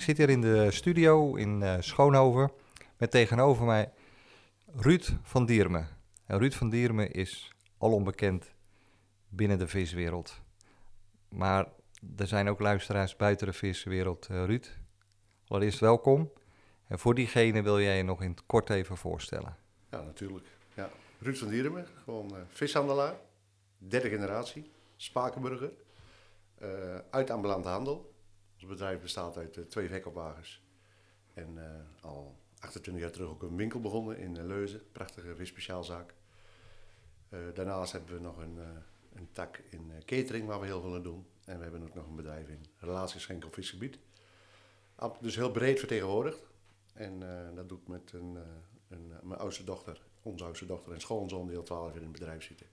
Ik zit hier in de studio in uh, Schoonhoven met tegenover mij Ruud van Diermen. En Ruud van Diermen is al onbekend binnen de viswereld. Maar er zijn ook luisteraars buiten de viswereld. Uh, Ruud, allereerst welkom. En voor diegene wil jij je nog in het kort even voorstellen. Ja, natuurlijk. Ja. Ruud van Diermen, gewoon uh, vishandelaar, derde generatie, Spakenburger, uit ambulante handel. Ons bedrijf bestaat uit uh, twee verkoopwagens. En al 28 jaar terug ook een winkel begonnen in Leuzen, prachtige visspeciaalzaak. daarnaast hebben we nog een, een tak in catering waar we heel veel aan doen. En we hebben ook nog een bedrijf in relatieschenk op visgebied. Dus heel breed vertegenwoordigd. En dat doe ik met een, een, mijn oudste dochter onze oudste dochter en schoonzoon die al 12 in het bedrijf zitten.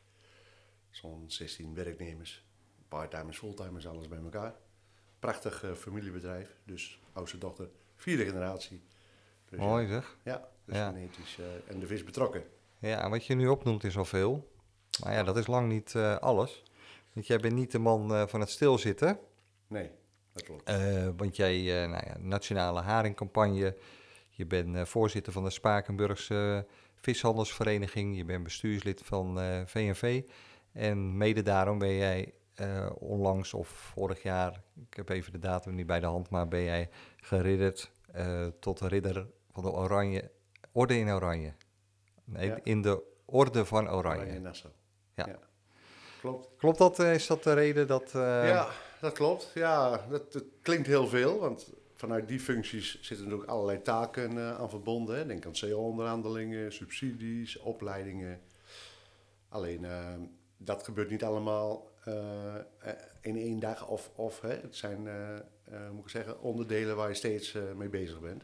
Zo'n 16 werknemers, parttimers, fulltimers, alles bij elkaar. Prachtig uh, familiebedrijf, dus oudste dochter, vierde generatie. Dus, Mooi zeg. Ja, dus ja. genetisch uh, en de vis betrokken. Ja, wat je nu opnoemt is al veel. Maar ja, dat is lang niet uh, alles. Want jij bent niet de man van het stilzitten. Nee, dat klopt. want jij, nou ja, nationale haringcampagne. Je bent voorzitter van de Spakenburgse vishandelsvereniging, je bent bestuurslid van eh, VNV. En mede daarom ben jij uh, onlangs of vorig jaar, ik heb even de datum niet bij de hand, maar ben jij geridderd uh, tot de ridder van de Oranje, Orde in Oranje. Nee, ja. in de Orde van Oranje. Oranje Nassau. Ja. ja. Klopt. Klopt dat? Is dat de reden dat... Ja, dat klopt. Ja, dat, dat, klinkt heel veel, want vanuit die functies zitten natuurlijk allerlei taken aan verbonden. Hè. Denk aan CO-onderhandelingen, subsidies, opleidingen. Alleen dat gebeurt niet allemaal in één dag. Of, of hè. het zijn moet ik zeggen, onderdelen waar je steeds mee bezig bent.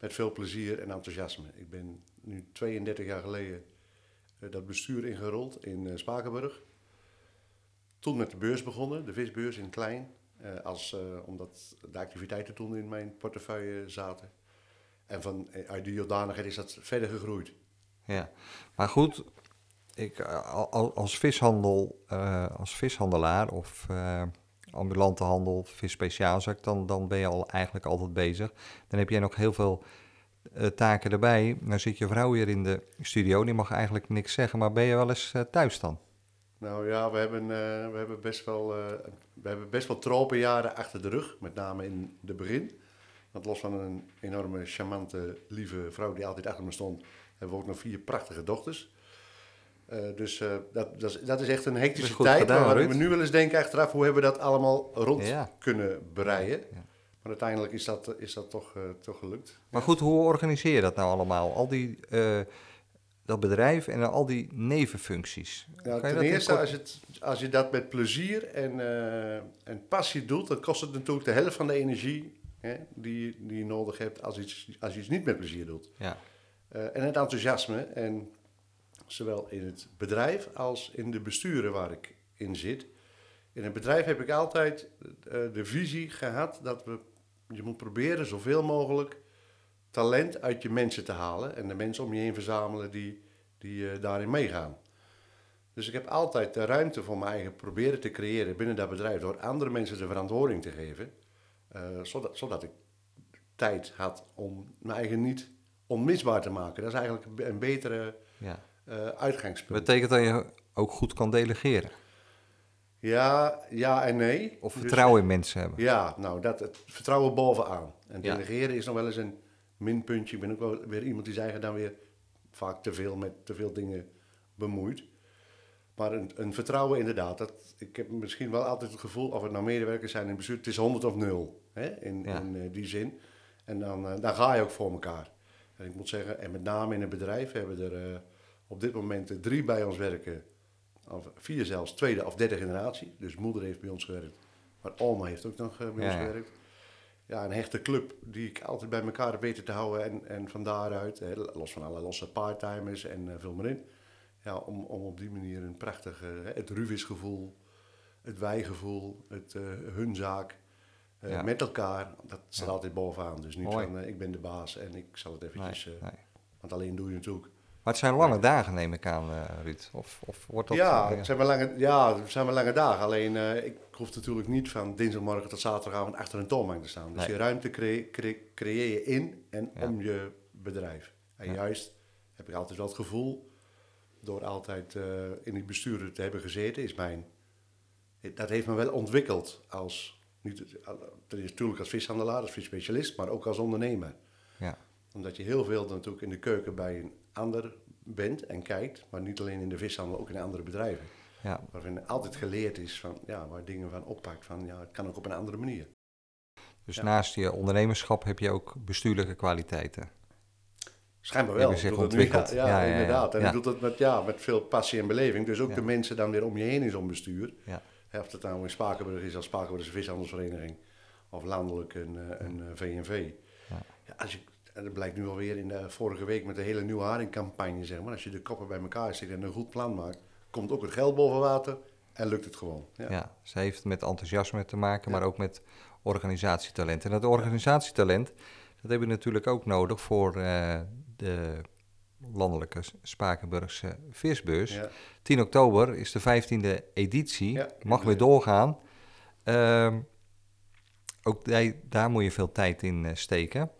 Met veel plezier en enthousiasme. Ik ben nu 32 jaar geleden dat bestuur ingerold in Spakenburg. Toen met de beurs begonnen, de visbeurs in Klein. Als, omdat de activiteiten toen in mijn portefeuille zaten. En van, eh, uit die Jordanigheid is dat verder gegroeid. Ja, maar goed, ik, als, vishandel, als vishandelaar of ambulante handel, visspeciaalzaak, dan, dan ben je al eigenlijk altijd bezig. Dan heb jij nog heel veel taken erbij. Dan zit je vrouw hier in de studio, die mag eigenlijk niks zeggen, maar ben je wel eens thuis dan? Nou ja, we hebben, uh, we hebben, best, wel, uh, we hebben best wel tropenjaren achter de rug, met name in de begin. Want los van een enorme, charmante, lieve vrouw die altijd achter me stond, hebben we ook nog vier prachtige dochters. Uh, dus dat, dat, is, dat is echt een hectische tijd. Gedaan, maar we nu wel eens denken achteraf, hoe hebben we dat allemaal rond ja. kunnen breien? Ja. Maar uiteindelijk is dat, is dat toch, toch gelukt. Maar goed, hoe organiseer je dat nou allemaal? Al die dat bedrijf en al die nevenfuncties. Ten eerste, als, het, als je dat met plezier en, en passie doet, dan kost het natuurlijk de helft van de energie hè, die, die je nodig hebt als, iets, als je iets niet met plezier doet. Ja. En het enthousiasme, en zowel in het bedrijf als in de besturen waar ik in zit. In het bedrijf heb ik altijd uh, de visie gehad dat we, je moet proberen zoveel mogelijk talent uit je mensen te halen en de mensen om je heen verzamelen die, die uh, daarin meegaan. Dus ik heb altijd de ruimte voor mijn eigen proberen te creëren binnen dat bedrijf door andere mensen de verantwoording te geven, uh, zodat, zodat ik tijd had om mijn eigen niet onmisbaar te maken. Dat is eigenlijk een betere ja. Uh, uitgangspunt. Betekent dat je ook goed kan delegeren? Ja, ja en nee. Of dus- vertrouwen in mensen hebben? Ja, nou, dat, het vertrouwen bovenaan. En delegeren is nog wel eens een minpuntje. Ik ben ook wel weer iemand die zich dan weer vaak te veel met te veel dingen bemoeit. Maar een, een, vertrouwen inderdaad. Dat, ik heb misschien wel altijd het gevoel, of het nou medewerkers zijn in bestuur, het is 100 of 0 hè, in, in uh, die zin. En dan, uh, dan ga je ook voor elkaar. En ik moet zeggen, en met name in het bedrijf hebben er uh, op dit moment drie bij ons werken of vier zelfs, tweede of derde generatie. Dus moeder heeft bij ons gewerkt, maar oma heeft ook nog eh, bij Ja, ons gewerkt. Ja, een hechte club die ik altijd bij elkaar heb weten te houden. En, en van daaruit, hè, los van alle losse parttimers en eh, veel meer in. Ja, om, om op die manier een prachtig, het Ruvis-gevoel, het wijgevoel, het hun zaak, eh, Ja. met elkaar. Dat staat Ja. altijd bovenaan. Dus niet Mooi. van, ik ben de baas en ik zal het eventjes... nee. Want alleen doe je natuurlijk Maar het zijn lange dagen, neem ik aan, eh Ruud. Of, of wordt dat... ja, eh, het zijn wel lange, ja, het zijn wel lange dagen. Alleen eh, ik hoef natuurlijk niet van dinsdagmorgen tot zaterdagavond achter een toonbank te staan. Dus Nee. je ruimte cre- cre- creëer je in en Ja. om je bedrijf. En Ja. juist heb ik altijd wel het gevoel, door altijd in die besturen te hebben gezeten, is mijn... Dat heeft me wel ontwikkeld als... Niet, natuurlijk als vishandelaar, als visspecialist, maar ook als ondernemer. Omdat je heel veel natuurlijk in de keuken bij een ander bent en kijkt, maar niet alleen in de vishandel, ook in andere bedrijven. ja. Waarvan altijd geleerd is van, ja, waar dingen van oppakt, van ja, het kan ook op een andere manier. Dus Ja. naast je ondernemerschap heb je ook bestuurlijke kwaliteiten. Schijnbaar wel. zich dat nu- ontwikkeld. Ja, Ja, ja, ja. inderdaad. En ik doe dat met, ja, met veel passie en beleving. Dus ook de mensen dan weer om je heen in zo'n bestuur. Hè, Of het nou in Spakenburg is als Spakenburgse Vishandelsvereniging. Of landelijk een, eh, een eh, VNV. Ja. Ja, als je, en dat blijkt nu alweer in de vorige week met de hele nieuwe haringcampagne. Zeg maar. Als je de koppen bij elkaar steekt en een goed plan maakt, komt ook het geld boven water en lukt het gewoon. Ja. Ja. ze heeft met enthousiasme te maken, Ja. maar ook met organisatietalent. En dat organisatietalent, dat heb je natuurlijk ook nodig voor eh, de landelijke Spakenburgse visbeurs. Ja. 10 oktober is de 15e editie, mag weer doorgaan. Ehm, ook die- daar moet je veel tijd in eh, steken.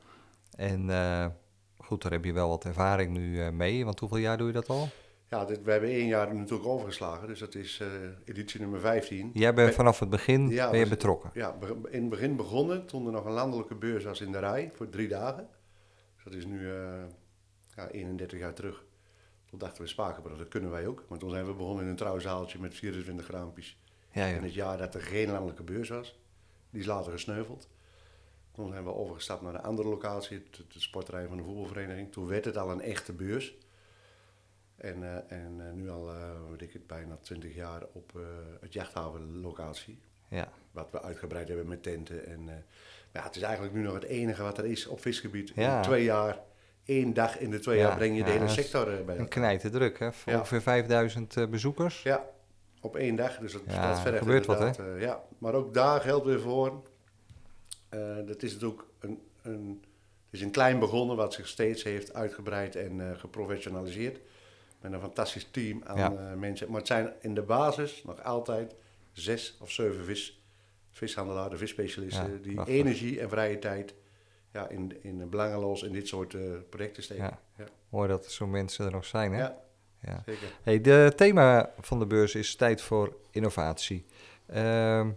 En eh, goed, daar heb je wel wat ervaring nu eh, mee. Want hoeveel jaar doe je dat al? Ja, dit, we hebben één jaar natuurlijk overgeslagen, dus dat is eh, editie nummer 15. Jij bent vanaf het begin Ja, ben je betrokken. Ja, in het begin begonnen toen er nog een landelijke beurs was in de rij voor drie dagen. Dus dat is nu eh, ja, 31 jaar terug. Toen dachten we Spakenburg, dat kunnen wij ook. Maar toen zijn we begonnen in een trouwzaaltje met 24 raampjes. Ja, ja. In het jaar dat er geen landelijke beurs was. Die is later gesneuveld. Toen zijn we overgestapt naar een andere locatie, het, het sportterrein van de voetbalvereniging. Toen werd het al een echte beurs. En, eh, en eh, nu al, eh, weet ik het, bijna 20 jaar op het jachthavenlocatie. ja. Wat we uitgebreid hebben met tenten. En, ja, het is eigenlijk nu nog het enige wat er is op visgebied. Ja. In twee jaar, één dag in de twee Ja, jaar breng je de ja, hele sector bij Een knijten druk, hè? Voor Ja. ongeveer 5000 eh, bezoekers. Ja, op één dag. Dus dat, dat vergt gebeurt wat, eh, ja, maar ook daar geldt weer voor. Eh, dat is natuurlijk een, een, het is een klein begonnen wat zich steeds heeft uitgebreid en eh, geprofessionaliseerd. Met een fantastisch team aan Ja. eh, mensen. Maar het zijn in de basis nog altijd zes of zeven vis, vishandelaren, visspecialisten. Ja, die prachtig. energie en vrije tijd ja, in, in belangeloos in dit soort projecten steken. Ja. Ja, Mooi dat er zo'n mensen er nog zijn, hè? ja. Ja. zeker. Hey, de thema van de beurs is tijd voor innovatie. Ehm,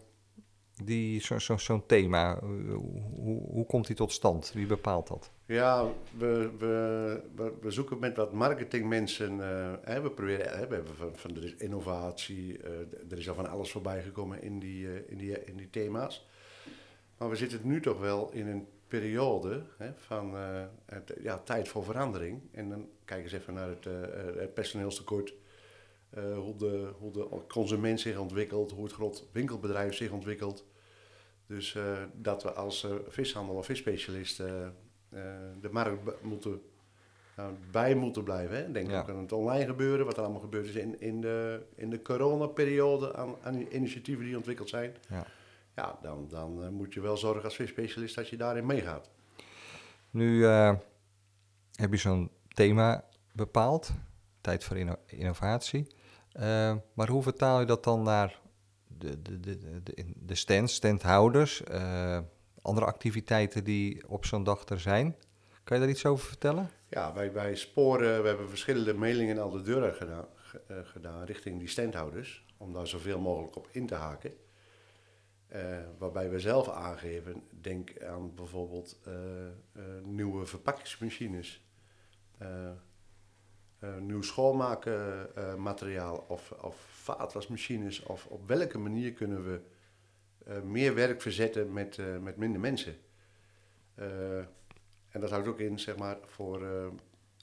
die, zo, zo, zo'n thema, eh, hoe, hoe komt die tot stand? Wie bepaalt dat? Ja, we, we, we, zoeken met wat marketingmensen. eh, hè, we proberen, hè, we hebben van, van is innovatie, eh, er is al van alles voorbij gekomen in die, in, die, in die thema's. Maar we zitten nu toch wel in een periode hè, van ja, tijd voor verandering. En dan kijk eens even naar het, het personeelstekort. hoe, de, hoe de consument zich ontwikkelt, hoe het groot winkelbedrijf zich ontwikkelt. Dus eh, dat we als eh, vishandel of visspecialist eh, de markt moeten, nou, bij moeten blijven. Hè. Denk Ja. ook aan het online gebeuren, wat er allemaal gebeurd is in, in de, in de coronaperiode aan, aan initiatieven die ontwikkeld zijn. Ja. Ja, dan, dan moet je wel zorgen als visspecialist dat je daarin meegaat. Nu heb je zo'n thema bepaald, tijd voor inno- innovatie. Maar hoe vertaal je dat dan naar de, de, de, de, de stands, standhouders, eh, andere activiteiten die op zo'n dag er zijn? Kan je daar iets over vertellen? Ja, wij, wij sporen, we hebben verschillende mailingen al de deur gedaan, ge- eh, gedaan richting die standhouders, om daar zoveel mogelijk op in te haken. Eh, waarbij we zelf aangeven, denk aan bijvoorbeeld nieuwe verpakkingsmachines, nieuw schoonmakenmateriaal of, of vaatwasmachines, of op welke manier kunnen we eh, meer werk verzetten met, eh, met minder mensen. Eh, en dat houdt ook in, zeg maar, voor,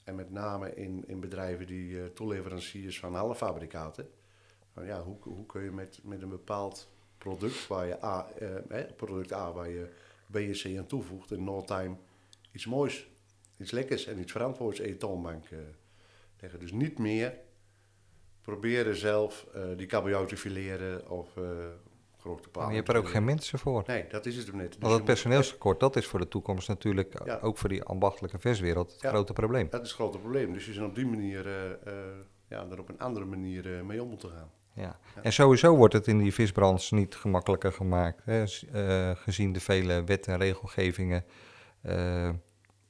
en met name in, in bedrijven die toeleveranciers van halffabrikaten, van ja, hoe, hoe kun je met, met een bepaald product, waar je A, product A waar je B en C aan toevoegt, in no time iets moois, iets lekkers en iets verantwoords in je toonbank leggen. Dus niet meer proberen zelf uh, die kabeljauw te fileren of uh, grote Maar je hebt er ook geen mensen voor. Nee, dat is het hem net. Dus Want het personeelstekort, dat is voor de toekomst natuurlijk, ja. ook voor die ambachtelijke verswereld, het ja, grote probleem. Dat is het grote probleem. Dus je zijn op die manier, uh, ja, er op een andere manier mee om moeten gaan. Ja. En sowieso wordt het in die visbranche niet gemakkelijker gemaakt, hè, gezien de vele wet- en regelgevingen.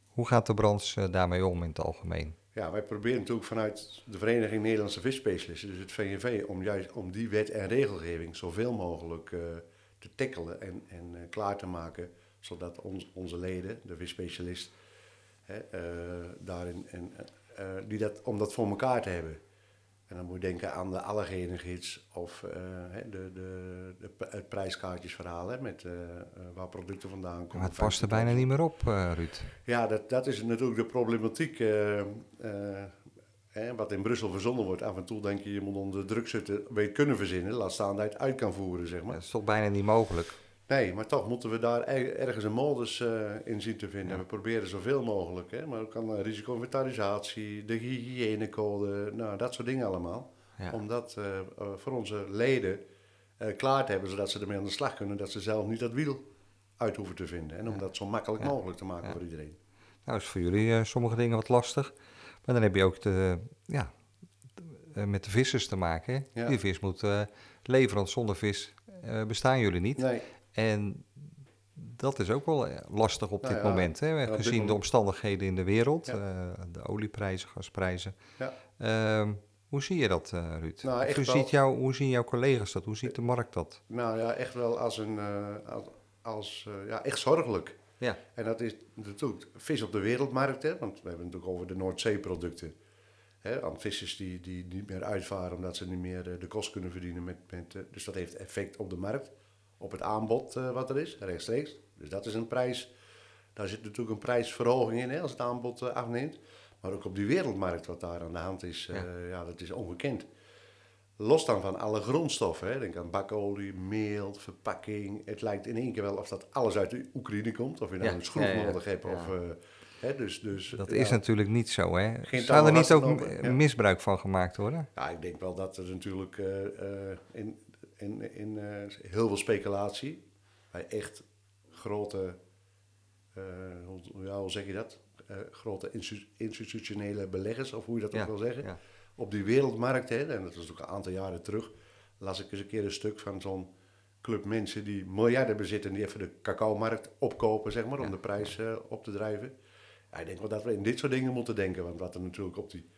hoe gaat de branche daarmee om in het algemeen? Ja, wij proberen natuurlijk vanuit de Vereniging Nederlandse Visspecialisten, dus het VNV, om juist om die wet en regelgeving zoveel mogelijk uh, te tackelen en, en uh, klaar te maken, zodat onze leden, de visspecialist, hè, uh, daarin, en, die dat, om dat voor elkaar te hebben. En dan moet je denken aan de allergenengids of uh, de, de, de, het prijskaartjesverhaal hè, met uh, waar producten vandaan komen. Maar het past er bijna niet meer op, uh, Ruud. Ja, dat, dat is natuurlijk de problematiek. Hè, wat in Brussel verzonnen wordt. Af en toe denk je, je moet onder druk zitten, weet kunnen verzinnen. Laat staan dat je het uit kan voeren, zeg maar. Dat is toch bijna niet mogelijk? Nee, maar toch moeten we daar ergens een modus uh, in zien te vinden. Ja. We proberen zoveel mogelijk. Hè? Maar ook kan uh, risico-inventarisatie, de hygiënecode, nou, dat soort dingen allemaal. Ja. Om dat uh, voor onze leden klaar te hebben, zodat ze ermee aan de slag kunnen. Dat ze zelf niet dat wiel uit hoeven te vinden. En om ja. dat zo makkelijk mogelijk te maken voor iedereen. Nou, is voor jullie sommige dingen wat lastig. Maar dan heb je ook de, ja, de, met de vissers te maken. Die vis moet leveren, want zonder vis bestaan jullie niet. Nee. En dat is ook wel eh, lastig op nou dit ja, moment, hè? gezien moment... de omstandigheden in de wereld, ja. uh, de olieprijzen, gasprijzen. Uh, hoe zie je dat, uh, Ruud? Nou, hoe, wel... ziet jou, hoe zien jouw collega's dat? Hoe ziet de markt dat? Nou ja, echt wel als een, als, als ja, echt zorgelijk. Ja. En dat is natuurlijk vis op de wereldmarkt, hè? want we hebben het natuurlijk over de Noordzeeproducten. Hè, aan vissers die, die niet meer uitvaren omdat ze niet meer de kost kunnen verdienen. Met, met, dus dat heeft effect op de markt op het aanbod uh, wat er is, rechtstreeks. Dus dat is een prijs. Daar zit natuurlijk een prijsverhoging in hè, als het aanbod uh, afneemt. Maar ook op die wereldmarkt wat daar aan de hand is, uh, ja. ja. dat is ongekend. Los dan van alle grondstoffen, hè. denk aan bakolie, meel, verpakking. Het lijkt in één keer wel of dat alles uit de Oekraïne komt. Of je nou ja. een schroef nodig hebt. Of, hè, dus, dus, dat is natuurlijk niet zo. Hè? Zou er niet ook misbruik van gemaakt worden? Ja, ik denk wel dat er natuurlijk in, in, in uh, heel veel speculatie. Bij echt grote, uh, hoe, ja, hoe zeg je dat? Uh, grote institutionele beleggers, of hoe je dat ja, ook wil zeggen. Ja. Op die wereldmarkt, hè, en dat was ook een aantal jaren terug, las ik eens een keer een stuk van zo'n club mensen die miljarden bezitten, die even de cacao-markt opkopen, zeg maar, om de prijs op te drijven. Ik denk wel dat we in dit soort dingen moeten denken, want wat er natuurlijk op die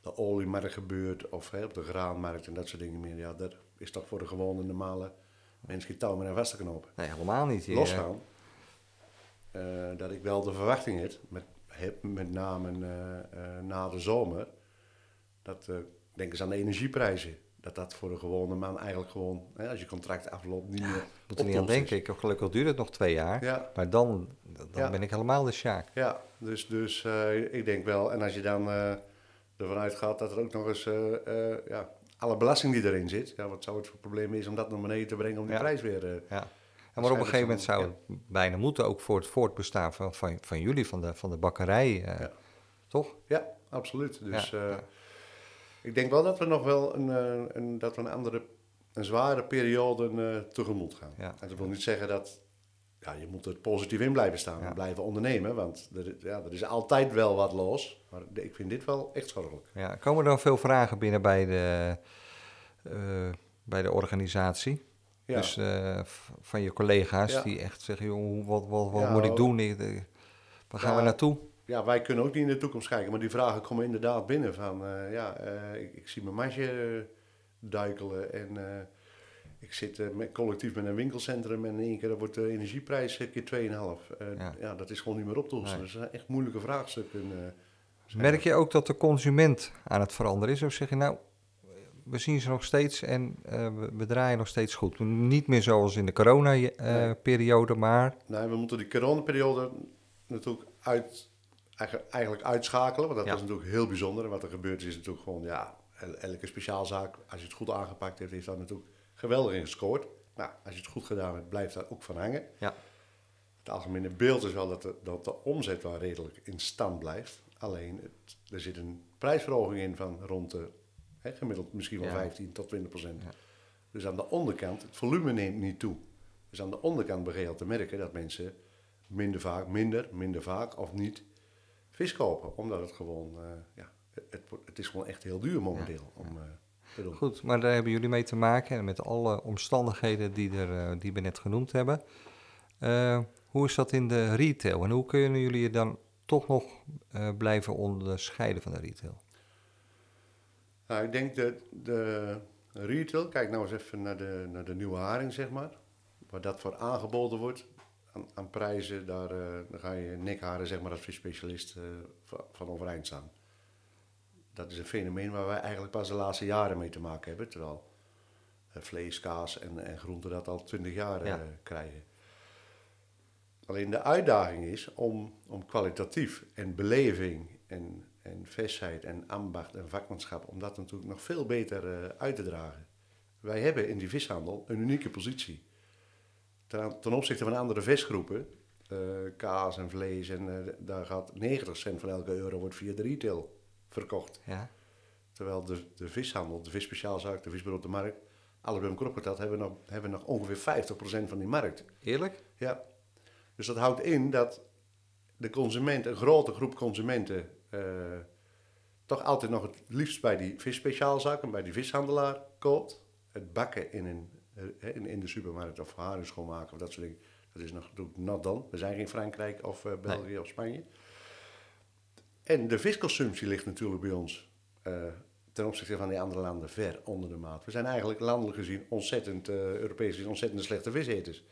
de oliemarkt gebeurt, of hè, op de graanmarkt en dat soort dingen meer, ja, dat is toch voor de gewone normale mens geen touw meer aan vast te knopen. Nee, helemaal niet. Los van uh, dat ik wel de verwachting heb, met, heb met name uh, uh, na de zomer, dat, denk eens aan de energieprijzen, dat dat voor de gewone man eigenlijk gewoon, hè, als je contract afloopt, niet meer Moet er niet aan denken, ik, gelukkig duurt het nog twee jaar, ja. maar dan, dan ja. ben ik helemaal de sjaak. Ja, dus, dus ik denk wel, en als je dan ervan uitgaat dat er ook nog eens ja, alle belasting die erin zit, ja, wat zou het voor probleem is om dat naar beneden te brengen om die ja. prijs weer... Uh, ja. En maar op een gegeven moment zou het ja. bijna moeten, ook voor het voortbestaan van, van, van jullie, van de, van de bakkerij, uh, ja. toch? Ja, absoluut. Dus uh, ik denk wel dat we nog wel een, een, dat we een andere, een zware periode tegemoet gaan. En dat wil niet zeggen dat ja, je moet er positief in blijven staan en blijven ondernemen. Want er, ja, er is altijd wel wat los. Maar ik vind dit wel echt zorgelijk. Ja, komen er dan veel vragen binnen bij de, uh, bij de organisatie? Ja. Dus uh, van je collega's ja. die echt zeggen, joh, wat, wat, wat moet ik doen? Waar gaan we naartoe? Ja, wij kunnen ook niet in de toekomst kijken. Maar die vragen komen inderdaad binnen van... Uh, ja, ik, ik, zie mijn marge duikelen en ik zit uh, met, collectief met een winkelcentrum en in één keer wordt de energieprijs een keer 2,5. Uh, ja. ja. dat is gewoon niet meer op te lossen. Nee. Dat zijn echt moeilijke vraagstukken. Uh, Merk je ook dat de consument aan het veranderen is? Of zeg je nou, we zien ze nog steeds en we, we, draaien nog steeds goed? Niet meer zoals in de corona-periode, nee. maar... Nee, we moeten die coronaperiode natuurlijk uit, eigenlijk uitschakelen. Want dat ja. was natuurlijk heel bijzonder. En wat er gebeurt is natuurlijk gewoon, ja, el- elke speciaalzaak, als je het goed aangepakt heeft, heeft daar natuurlijk geweldig in gescoord. Nou, als je het goed gedaan hebt, blijft daar ook van hangen. Ja. Het algemene beeld is wel dat de, dat de omzet wel redelijk in stand blijft. Alleen, het, er zit een prijsverhoging in van rond de, hè, gemiddeld misschien wel Ja. 15 tot 20 procent. Ja. Dus aan de onderkant, het volume neemt niet toe. Dus aan de onderkant begin je al te merken dat mensen minder vaak, minder, minder vaak of niet vis kopen. Omdat het gewoon, eh, ja, het, het is gewoon echt heel duur momenteel om eh, Goed, maar daar hebben jullie mee te maken en met alle omstandigheden die, er, eh, die we net genoemd hebben. Eh, hoe is dat in de retail en hoe kunnen jullie je dan toch nog eh, blijven onderscheiden van de retail? Nou, ik denk dat de retail, kijk nou eens even naar de, naar de nieuwe haring, zeg maar. Waar dat voor aangeboden wordt aan, aan prijzen, daar, eh, daar ga je nekharen, zeg maar, als visspecialist eh, van, van overeind staan. Dat is een fenomeen waar wij eigenlijk pas de laatste jaren mee te maken hebben. Terwijl eh, vlees, kaas en, en groenten dat al twintig jaar eh, Ja. krijgen. Alleen de uitdaging is om, om kwalitatief en beleving en, en versheid en ambacht en vakmanschap, om dat natuurlijk nog veel beter eh, uit te dragen. Wij hebben in die vishandel een unieke positie. Ten, ten opzichte van andere visgroepen, kaas en vlees, en daar gaat 90 cent van elke euro wordt via de retail verkocht. Ja, Terwijl de, de vishandel, de visspeciaalzaak, de visbureau op de markt, alles bij elkaar opgeteld, hebben we nog, hebben nog ongeveer 50% van die markt. eerlijk? Ja. Dus dat houdt in dat de consument, een grote groep consumenten, eh, toch altijd nog het liefst bij die visspeciaalzaak en bij die vishandelaar koopt. Het bakken in, een, eh, in, in de supermarkt of haring schoonmaken of dat soort dingen, dat is nog not done. We zijn geen Frankrijk of eh, België of Spanje. En de visconsumptie ligt natuurlijk bij ons eh, ten opzichte van die andere landen ver onder de maat. We zijn eigenlijk landelijk gezien ontzettend, eh, Europees gezien, ontzettend slechte viseters.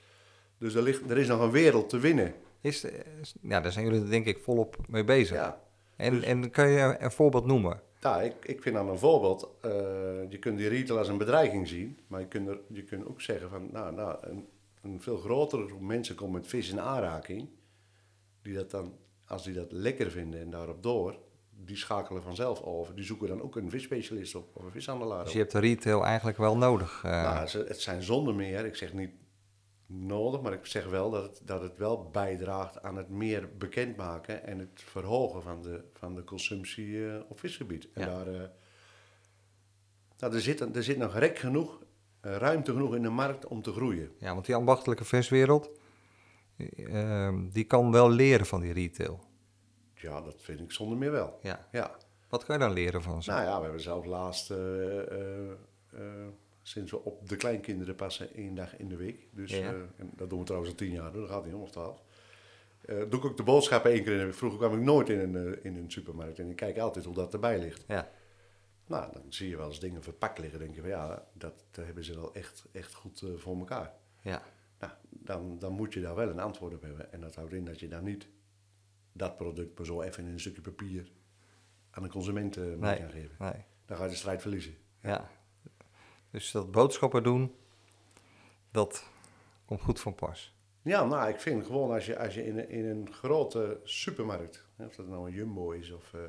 Dus er, ligt, er is nog een wereld te winnen. Is, is- ja, daar zijn jullie er denk ik volop mee bezig. Ja. En, en kan je een voorbeeld noemen? Ja, ik, ik vind dan een voorbeeld. eh, je kunt die retail als een bedreiging zien. Maar je kunt, er, je kunt ook zeggen van... Nou, nou een, een veel grotere groep mensen komt met vis in aanraking. Die dat dan, als die dat lekker vinden en daarop door... Die schakelen vanzelf over. Die zoeken dan ook een visspecialist op of een vishandelaar Dus je hebt de retail eigenlijk wel nodig. eh. Nou, het zijn zonder meer, ik zeg niet nodig, maar ik zeg wel dat het, dat het wel bijdraagt aan het meer bekendmaken en het verhogen van de, van de consumptie eh, op visgebied. En Ja. daar, eh, nou, er, zit, er zit nog rek genoeg, ruimte genoeg in de markt om te groeien. Ja, want die ambachtelijke verswereld, eh, die kan wel leren van die retail. Ja, dat vind ik zonder meer wel. Ja. Ja. Wat kan je dan leren van ze? Nou ja, we hebben zelf laatst, eh, eh, eh, sinds we op de kleinkinderen passen, één dag in de week. Dus Ja, en dat doen we trouwens al tien jaar, dat gaat niet om of twaalf. Doe ik ook de boodschappen één keer in de week. Vroeger kwam ik nooit in een, in een supermarkt en ik kijk altijd hoe dat erbij ligt. Ja. Nou, dan zie je wel eens dingen verpakt liggen. denk je van ja, dat hebben ze wel echt, echt goed voor elkaar. Ja. Dan, dan moet je daar wel een antwoord op hebben. En dat houdt in dat je dan niet dat product maar zo even in een stukje papier aan de consument eh, Nee. gaan geven. Nee. Dan ga je de strijd verliezen. Ja. Dus dat boodschappen doen, dat komt goed van pas. Ja, nou, ik vind gewoon als je, als je in, een- in een grote supermarkt, hè, of dat nou een Jumbo is of eh,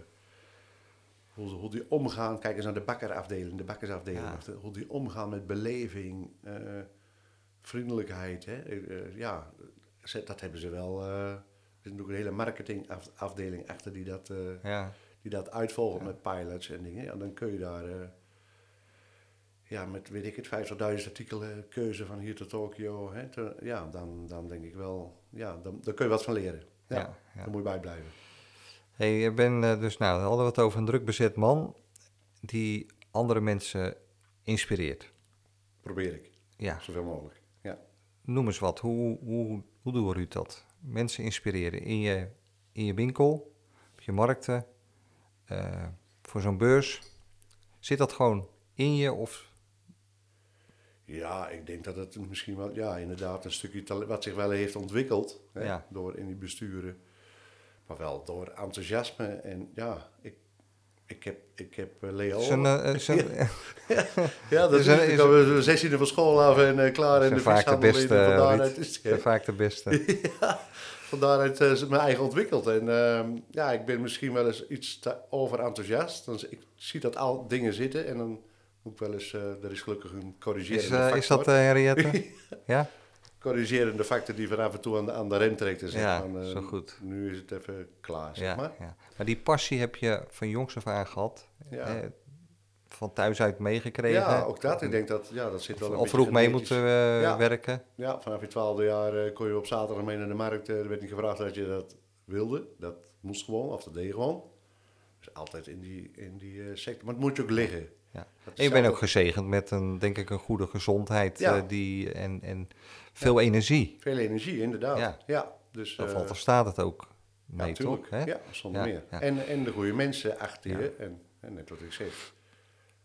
hoe, ze- hoe die omgaan, kijk eens naar de bakkerafdeling, de bakkersafdeling, Ja. hoe die omgaan met beleving, eh, vriendelijkheid. Hè, eh, eh, ja, dat hebben ze wel. eh, er is natuurlijk een hele marketingafdeling achter die dat, Ja. die dat uitvolgt met pilots en dingen. Ja, dan kun je daar ja, met, weet ik het, 50.000 artikelen keuze van hier tot Tokio. Hè, te- ja, dan, dan denk ik wel, ja, dan, daar kun je wat van leren. Ja, Ja, ja. Daar moet je bij blijven. Hey, je bent dus, nou, we hadden we het over een druk bezet man die andere mensen inspireert. Probeer ik, Ja, zoveel mogelijk. Ja. noem eens wat. Hoe, hoe, hoe doe je dat? Mensen inspireren in je, in je winkel, op je markten, eh, voor zo'n beurs. Zit dat gewoon in je of... ja, ik denk dat het misschien wel, ja, inderdaad een stukje talent, wat zich wel heeft ontwikkeld. Hè, Ja. Door in die besturen. Maar wel door enthousiasme. En ja, ik, Ik heb, ik heb uh, Leo. Zijn, uh, zijn, ja, dat is, een- is, we zestiende van school af en eh, klaar. En de vaak de beste, En van Ruud. daaruit is zijn vaak de beste. ja, van daaruit eh, is het mijn eigen ontwikkeld. En ehm, ja, ik ben misschien wel eens iets te overenthousiast. Dan, ik zie dat al dingen zitten en dan moet ik wel eens, eh, er is gelukkig een corrigerende Is, eh, factor. is dat Henriette? ja? Corrigerende factor die van af en toe aan de, aan de rem trekt en zegt Ja, van, eh, zo goed. nu is het even klaar, zeg maar. ja. Maar die passie heb je van jongs af aan gehad. Ja. hè, van thuis uit meegekregen. Ja, ook dat. Ik denk dat, ja, dat zit wel een vroeg mee moeten eh, Ja. werken. Ja, vanaf je twaalfde jaar eh, kon je op zaterdag mee naar de markt. er werd niet gevraagd dat je dat wilde. Dat moest gewoon, of dat deed je gewoon. Dus altijd in die, in die sector. Maar het moet je ook liggen. Ja. Dat is En je bent zelf- ook gezegend met een, denk ik, een goede gezondheid Ja. die, en, en veel energie. Veel energie, inderdaad. Ja. Ja, dus... Daar eh, valt of staat het ook mee, toch? Hè? Ja, zonder meer. En, en de goede mensen achter je. En, en net wat ik zeg.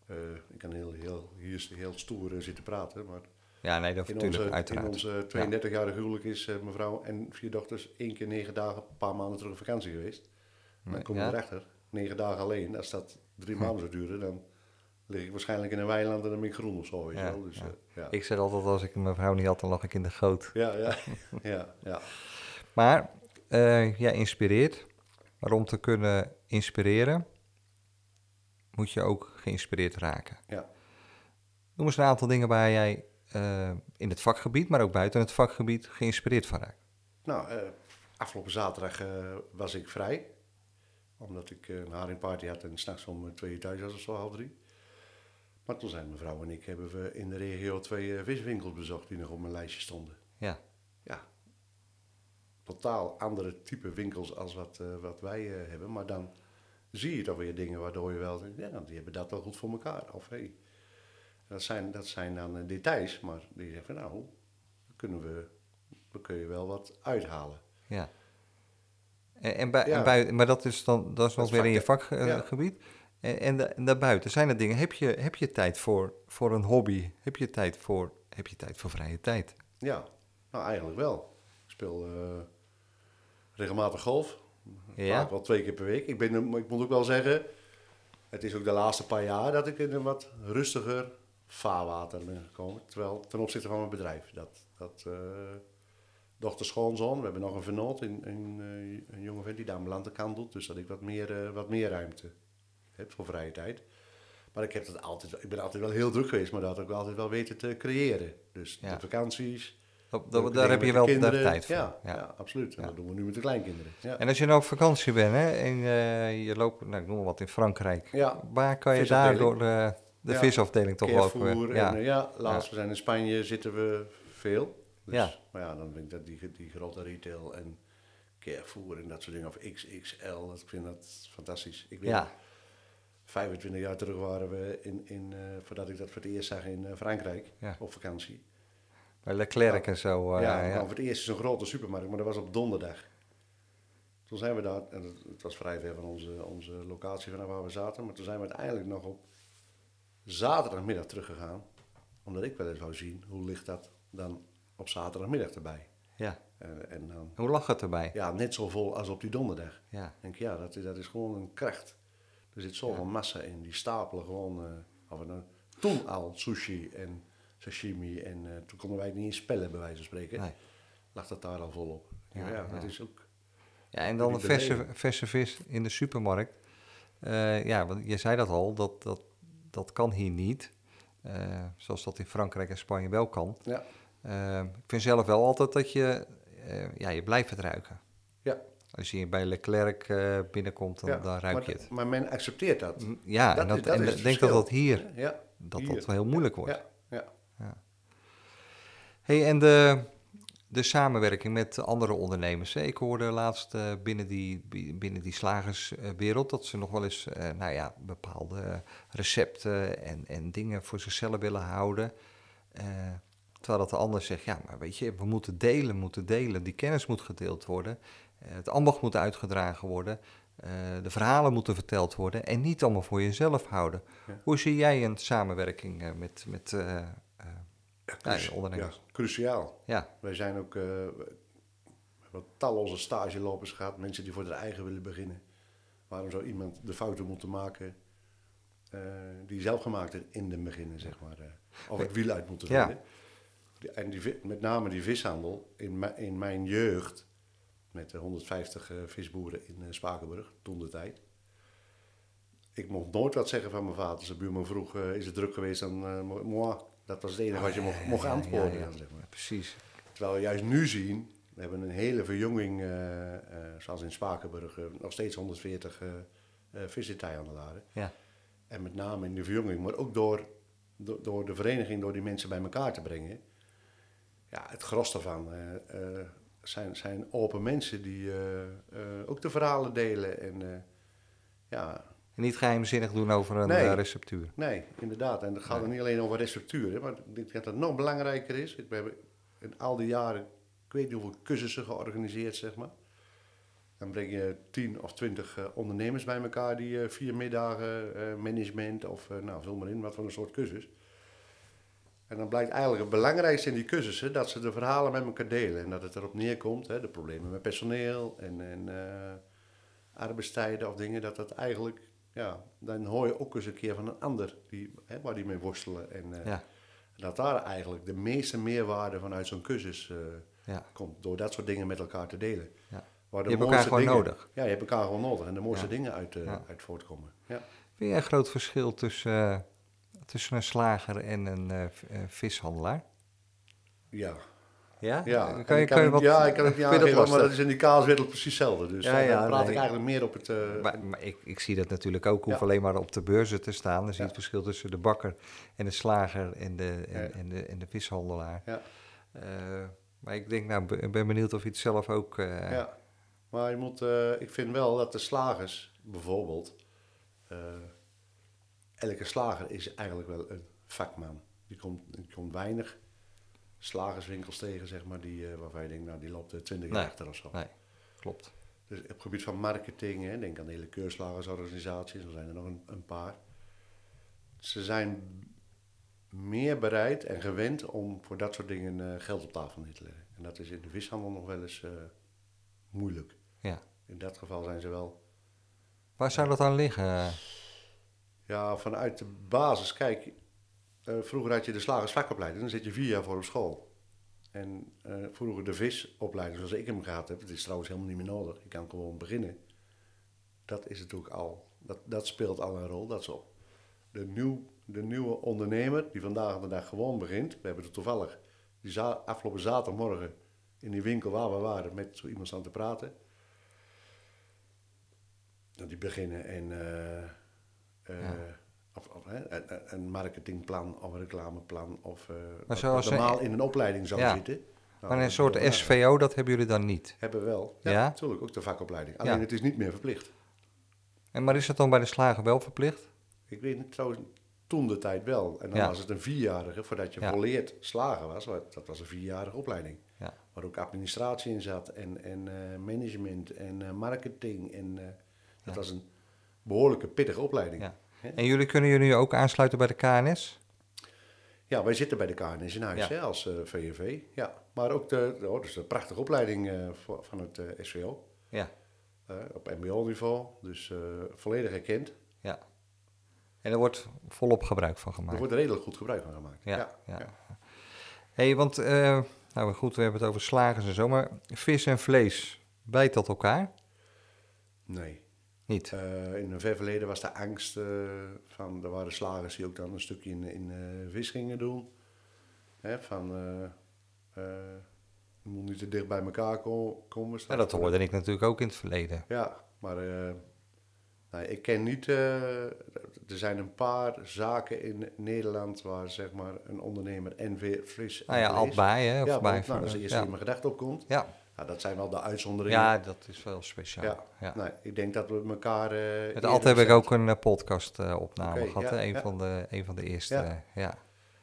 eh, ik kan heel, heel, hier heel stoer eh, zitten praten, maar Ja, nee, dat natuurlijk, onze, uiteraard. in onze 32-jarige huwelijk is mevrouw en vier dochters één keer negen dagen, een paar maanden terug op vakantie geweest. En dan kom je Ja. erachter, negen dagen alleen, als dat drie maanden zou duren, dan lig ik waarschijnlijk in een weiland en dan ben ik groen of zo. Weet je Ja, wel. Dus, ja. eh, ja. Ik zeg altijd, als ik mijn vrouw niet had, dan lag ik in de goot. ja, ja, ja, ja. Maar eh jij inspireert. Maar om te kunnen inspireren, moet je ook geïnspireerd raken. ja. Noem eens een aantal dingen waar jij eh, in het vakgebied, maar ook buiten het vakgebied, geïnspireerd van raakt. Nou, afgelopen zaterdag was ik vrij. Omdat ik een haringparty had en s'nachts om twee uur thuis was of zo, half drie. Maar toen zijn mijn vrouw en ik hebben we in de regio twee eh, viswinkels bezocht die nog op mijn lijstje stonden. Ja, Ja, totaal andere type winkels als wat, eh, wat wij eh, hebben. Maar dan zie je toch weer dingen waardoor je wel denkt, ja, die hebben dat wel goed voor elkaar. Of hey, dat zijn, dat zijn dan details, maar die zeggen van nou, daar kunnen we, daar kun je wel wat uithalen. ja. En, en, bij, Ja. en bij, maar dat is dan dat is nog weer in je vak- ja. En, en, da- en daarbuiten zijn er dingen. Heb je, heb je tijd voor, voor een hobby? Heb je tijd voor, heb je tijd voor vrije tijd? Ja, nou eigenlijk wel. Ik speel eh, regelmatig golf. Ja. Vaak wel twee keer per week. Ik, ben, ik moet ook wel zeggen, het is ook de laatste paar jaar dat ik in een wat rustiger vaarwater ben gekomen. Terwijl ten opzichte van mijn bedrijf. Dat, dat eh, dochter schoonzoon, we hebben nog een vernoot, in, in, eh, een jonge vent die daar aan de kant doet. Dus dat ik wat meer, wat meer ruimte voor vrije tijd. Maar ik, heb dat altijd, ik ben altijd wel heel druk geweest, maar dat had ik wel altijd wel weten te creëren. Dus Ja. de vakanties, Dat, dat- daar heb je wel daar tijd voor. Ja, Ja. ja. absoluut. En Ja. dat doen we nu met de kleinkinderen. Ja. En als je nou op vakantie bent hè, en eh, je loopt, nou, ik noem maar wat, in Frankrijk. Ja. Waar kan je daardoor eh, de Ja. visafdeling toch wel Carrefour ook, en ja. eh, ja, laatst we zijn in Spanje zitten we veel. Dus, Ja. Maar ja, dan vind ik dat die, die grote retail en Carrefour en dat soort dingen, of XXL, dat, ik vind dat fantastisch. Ik weet Ja. Nog, 25 jaar terug waren we, in, in, eh, voordat ik dat voor het eerst zag in eh, Frankrijk, Ja. op vakantie. Bij Leclerc en zo. eh, ja, ja, nou, voor het eerst is een grote supermarkt, maar dat was op donderdag. Toen zijn we daar, en het, was vrij ver van onze, onze locatie vanaf waar we zaten, maar toen zijn we uiteindelijk nog op zaterdagmiddag teruggegaan. Omdat ik wel eens wou zien hoe ligt dat dan op zaterdagmiddag erbij. ja. En, en dan, Hoe lag het erbij? ja, net zo vol als op die donderdag. Ja. Ik denk, ja, dat, dat is gewoon een kracht. Er zit zoveel massa in. Die stapelen gewoon, eh of nou, toen al sushi en sashimi. En eh, toen konden wij het niet eens spellen, bij wijze van spreken. Nee. Lag dat daar al volop. Ja, Ja, ja, dat is ook... Ja, en dan een verse, verse vis in de supermarkt. Eh, ja, want je zei dat al, dat, dat, dat kan hier niet. Zoals dat in Frankrijk en Spanje wel kan. Ja, ik vind zelf wel altijd dat je, ja, je blijft het ruiken. ja. Als je bij Leclerc eh, binnenkomt, dan, ja. dan ruik je maar, het. Maar men accepteert dat. Mm, Ja, dat en, dat, is- dat en ik denk dat dat hier, Ja, dat hier. dat wel heel moeilijk wordt. Ja, ja. Hey, en de, de samenwerking met andere ondernemers. Ik hoorde laatst eh, binnen, die, bi- binnen die slagerswereld dat ze nog wel eens eh, nou ja, bepaalde recepten en, en dingen voor zichzelf willen houden. Terwijl dat de ander zegt, ja, maar weet je, we moeten delen, moeten delen. Die kennis moet gedeeld worden. Eh, het ambacht moet uitgedragen worden. eh, de verhalen moeten verteld worden en niet allemaal voor jezelf houden. Ja. Hoe zie jij een samenwerking eh, met, met Ja, cru- ondernemers. ja, cruciaal. ja, Wij zijn ook, we hebben talloze stagelopers gehad, mensen die voor hun eigen willen beginnen. Waarom zou iemand de fouten moeten maken die zelf gemaakt is in de beginnen, zeg maar. of het wiel uit moeten. Die- En die, met name die vishandel in, in mijn jeugd, met de 150 eh, visboeren in eh, Spakenburg, toen de tijd. Ik mocht nooit wat zeggen van mijn vader. De buurman vroeg, eh, is het druk geweest, dan mo- moi. Dat was het enige wat je mocht, mocht Ja, ja, antwoorden. ja. dan, zeg maar. Precies. Terwijl we juist nu zien, we hebben een hele verjonging, zoals in Spakenburg, nog steeds 140 eh uh. Ja. En met name in de verjonging, maar ook door, door, door de vereniging, door die mensen bij elkaar te brengen. Ja, het gros daarvan zijn, zijn open mensen die eh, eh, ook de verhalen delen. En eh, ja, En niet geheimzinnig doen over een Nee. receptuur. Nee, inderdaad. En het gaat Nee. niet alleen over restructuren, maar ik denk dat het nog belangrijker is. We hebben in al die jaren, ik weet niet hoeveel cursussen georganiseerd, zeg maar. Dan breng je tien of twintig eh, ondernemers bij elkaar die vier middagen management of, nou, vul maar in, wat voor een soort cursus. En dan blijkt eigenlijk het belangrijkste in die cursussen dat ze de verhalen met elkaar delen. En dat het erop neerkomt, hè, de problemen met personeel en, en eh, arbeidstijden of dingen, dat dat eigenlijk, ja, dan hoor je ook eens een keer van een ander die, hè, waar die mee worstelen. En eh, Ja. dat daar eigenlijk de meeste meerwaarde vanuit zo'n cursus eh, Ja. komt, door dat soort dingen met elkaar te delen. Ja. Waar de Je hebt elkaar gewoon dingen- nodig. Ja, je hebt elkaar gewoon nodig en de mooiste dingen uit, uit voortkomen. Ja. Vind jij een groot verschil tussen, tussen een slager en een eh, eh, vishandelaar? Ja, Ja? ja. Kan je, ik kan je het- wat... ja, ik kan het niet aangeven, maar dat is in die kaaswereld precies hetzelfde. Dus Ja, ja, ja, dan praat nee. ik eigenlijk meer op het... eh, Maar, maar ik, ik zie dat natuurlijk ook. Hoef Ja. alleen maar op de beurzen te staan. Dan zie je Ja. het verschil tussen de bakker en de slager en de, en, Ja. en de, en de vishandelaar. Ja. Eh, maar ik denk, nou, ik ben benieuwd of je het zelf ook... eh, Ja, maar je moet, eh, ik vind wel dat de slagers bijvoorbeeld, eh, elke slager is eigenlijk wel een vakman. Je komt, je komt weinig slagerswinkels tegen, zeg maar, die, eh, waarvan je denkt, nou die loopt er 20 jaar Nee. achter of zo. Nee, klopt. Dus op het gebied van marketing, hè, denk aan de hele keurslagersorganisaties, er zijn er nog een, een paar. Ze zijn meer bereid en gewend om voor dat soort dingen eh, geld op tafel neer te leggen. En dat is in de vishandel nog wel eens eh, moeilijk. Ja. In dat geval zijn ze wel. Waar zou dat aan liggen? Ja, vanuit de basis, kijk, eh, vroeger had je de slagersvakopleiding, dan zit je vier jaar voor op school. En eh, vroeger de visopleiding, zoals ik hem gehad heb, het is trouwens helemaal niet meer nodig. Je kan gewoon beginnen. Dat is natuurlijk al, dat, dat speelt al een rol. Dat is op. De, nieuw, de nieuwe ondernemer die vandaag de dag gewoon begint. We hebben er toevallig die afgelopen zaterdagmorgen in die winkel waar we waren met zo iemand aan te praten. Dat die beginnen en eh, eh, Ja. of, of, hè, een, marketingplan of een reclameplan of wat een- normaal in een opleiding zou Ja. zitten. Nou, maar een soort SVO, dat hebben jullie dan niet. Hebben we wel. Ja, Ja? natuurlijk. Ook de vakopleiding. Alleen het is niet meer verplicht. En, maar is dat dan bij de slager wel verplicht? Ik weet niet, trouwens, toen de tijd wel. En dan Ja. was het een vierjarige, voordat je volleerd slagen was. Dat was een vierjarige opleiding. Ja. Waar ook administratie in zat en, en eh, management en marketing. En, dat Ja. was een behoorlijke pittige opleiding. Ja. En jullie kunnen jullie ook aansluiten bij de KNS? Ja, wij zitten bij de KNS in huis Ja. hè, als eh, VNV. Ja. Maar ook de, oh, dus een prachtige opleiding eh, van het eh, SVO. Ja. op mbo-niveau, dus volledig erkend. ja. En er wordt volop gebruik van Er gemaakt. wordt redelijk goed gebruik van gemaakt. Ja, ja. ja. hey, want, nou goed, we hebben het over slagers en zo, maar vis en vlees, bijt dat elkaar? Nee. Niet. Eh, in een ver verleden was de angst eh, van, er waren slagers die ook dan een stukje in, in eh, vis gingen doen. Hè, van, je moet niet te dicht bij elkaar ko- komen. Ja, dat hoorde ik natuurlijk ook in het verleden. Ja, maar nou, ik ken niet, er zijn een paar zaken in Nederland waar zeg maar een ondernemer en vis en Nou ja, vlees- Altbaai, hè? Of Ja, bij, nou, dat is de eerste ja. die in mijn gedachte opkomt. Ja. Nou, dat zijn wel de uitzonderingen. ja, dat is wel speciaal. Ja. Ja. Nee, ik denk dat we elkaar... eh Met Alt heb ik ook een podcast eh, opname Oké, gehad, ja? Een, ja. van de, een van de eerste. Ja. eh, ja.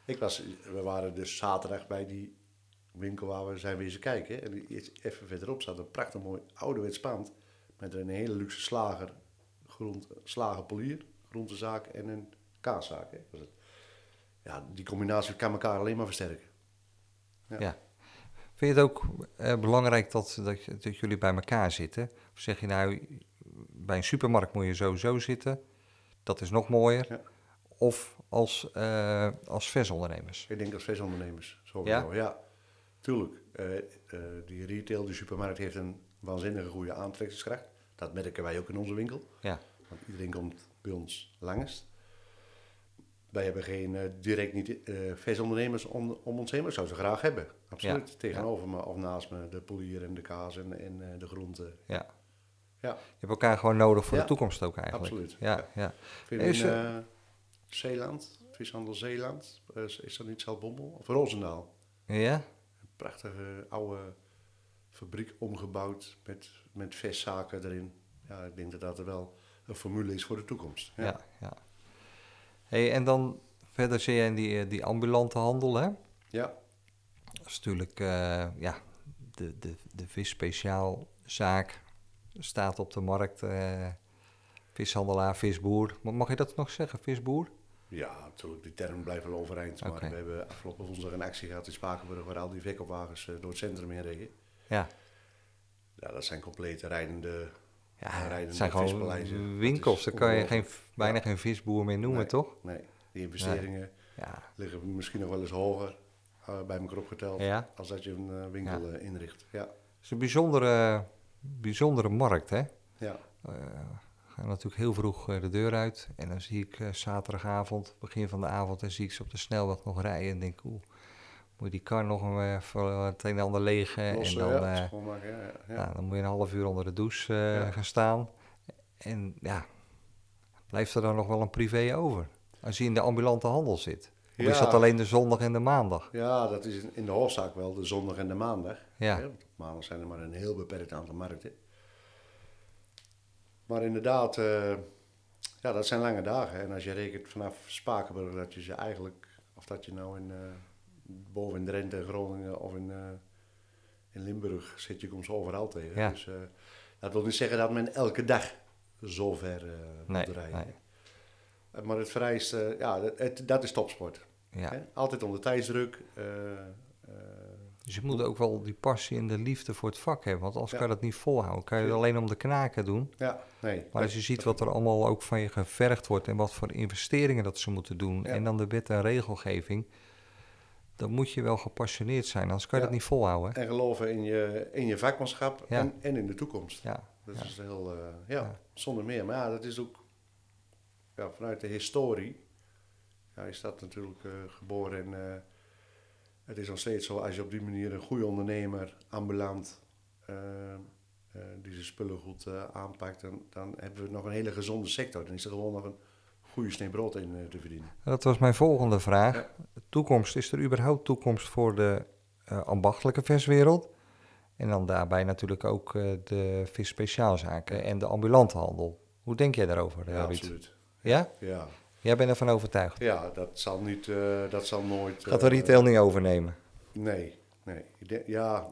Ik was, we waren dus zaterdag bij die winkel waar we zijn wezen kijken. En even verderop staat een prachtig mooi ouderwets pand. Met een hele luxe slager, grond, slagerpolier, groentezaak en een kaaszaak. Hè. Ja, die combinatie kan elkaar alleen maar versterken. Ja. Ja. Vind je het ook eh, belangrijk dat, dat, dat jullie bij elkaar zitten? Of zeg je nou, bij een supermarkt moet je sowieso zitten. Dat is nog mooier. Ja. Of als, eh, als versondernemers. Ik denk als visondernemers. Sowieso. Ja, tuurlijk. Eh, eh, die retail, die supermarkt heeft een waanzinnige goede aantrekkingskracht. Dat merken wij ook in onze winkel. Ja, Want iedereen komt bij ons langst. Wij hebben geen direct niet visondernemers om, om ons heen, maar ik zou ze graag hebben. Absoluut. Ja, Tegenover me of naast me, de polier en de kaas en, en eh, de groenten. ja. Ja, Je hebt elkaar gewoon nodig voor de toekomst ook eigenlijk. absoluut. Ja, Ja. in eh, Zeeland, vishandel Zeeland, eh, is, is dat niet Zelbommel? Of Roosendaal? Ja? Een prachtige oude fabriek omgebouwd met, met viszaken erin. Ja, ik denk dat dat er wel een formule is voor de toekomst. Ja, Ja, ja. Hey, en dan verder zie je in die, die ambulante handel, hè? ja. Is natuurlijk, eh, ja, de, de, de visspeciaalzaak staat op de markt. eh, vishandelaar, visboer. Ma- Mag je dat nog zeggen, visboer? Ja, natuurlijk, die term blijft wel overeind. Maar we hebben afgelopen woensdag een actie gehad in Spakenburg waar al die verkoopwagens eh, door het centrum heen reden. Ja, Ja, dat zijn complete rijdende... ja rijdende zijn gewoon winkels. Daar kan je geen, bijna Ja. geen visboer meer noemen, Nee. toch? Nee, die investeringen Ja, liggen misschien nog wel eens hoger bij elkaar opgeteld. ja. Als dat je een eh, winkel eh, inricht. Ja, Het is een bijzondere, bijzondere markt, hè? ja. Eh, we gaan natuurlijk heel vroeg eh, de deur uit. En dan zie ik eh, zaterdagavond, begin van de avond, en zie ik ze op de snelweg nog rijden. En denk, oeh, moet je die kar nog eh, voor het een en ander legen. Lossen, en dan, ja, eh, nou, dan moet je een half uur onder de douche eh, gaan staan. En ja, blijft er dan nog wel een privé over? Als je in de ambulante handel zit. Of is dat alleen de zondag en de maandag? Ja, dat is in- de hoofdzaak wel de zondag en de maandag. Ja. Hè, want op maandag zijn er maar een heel beperkt aantal markten. Maar inderdaad, eh, ja, dat zijn lange dagen. En als je rekent vanaf Spakenburg dat je ze eigenlijk, of dat je nou in, eh, boven in Drenthe, Groningen of in, eh, in Limburg zit, je komt ze overal tegen. Ja. Dus dat wil niet zeggen dat men elke dag zo ver Nee, moet rijden. nee. Maar het vereist, ja, het- dat is topsport. Ja. Hè? Altijd onder tijdsdruk. eh, Dus je moet ook wel die passie en de liefde voor het vak hebben. Want Ja. kan je dat niet volhouden. Kan je het alleen om de knaken doen. ja, nee. Maar als je ziet wat er allemaal ook van je gevergd wordt en wat voor investeringen dat ze moeten doen, Ja. en dan de wet en regelgeving, dan moet je wel gepassioneerd zijn, anders kan je Ja. dat niet volhouden. hè? En geloven in je, in je vakmanschap en, en in de toekomst. Ja, Dat is heel, eh, ja, Ja. zonder meer. Maar ja, dat is ook ja, vanuit de historie. Ja, is dat natuurlijk eh, geboren. En eh, het is nog steeds zo, als je op die manier een goede ondernemer, ambulant, eh, die zijn spullen goed aanpakt, dan, dan hebben we nog een hele gezonde sector. Dan is er gewoon nog een goede snee brood in te verdienen. dat was mijn volgende vraag. Ja. Toekomst, is er überhaupt toekomst voor de ambachtelijke viswereld? En dan daarbij natuurlijk ook eh, de visspeciaalzaken en de ambulante handel. Hoe denk jij daarover, Ja, Ruud? absoluut. Ja? Ja, Jij bent ervan overtuigd. ja dat zal niet, eh, dat zal nooit... Gaat de retail niet overnemen? Nee, nee. Ja,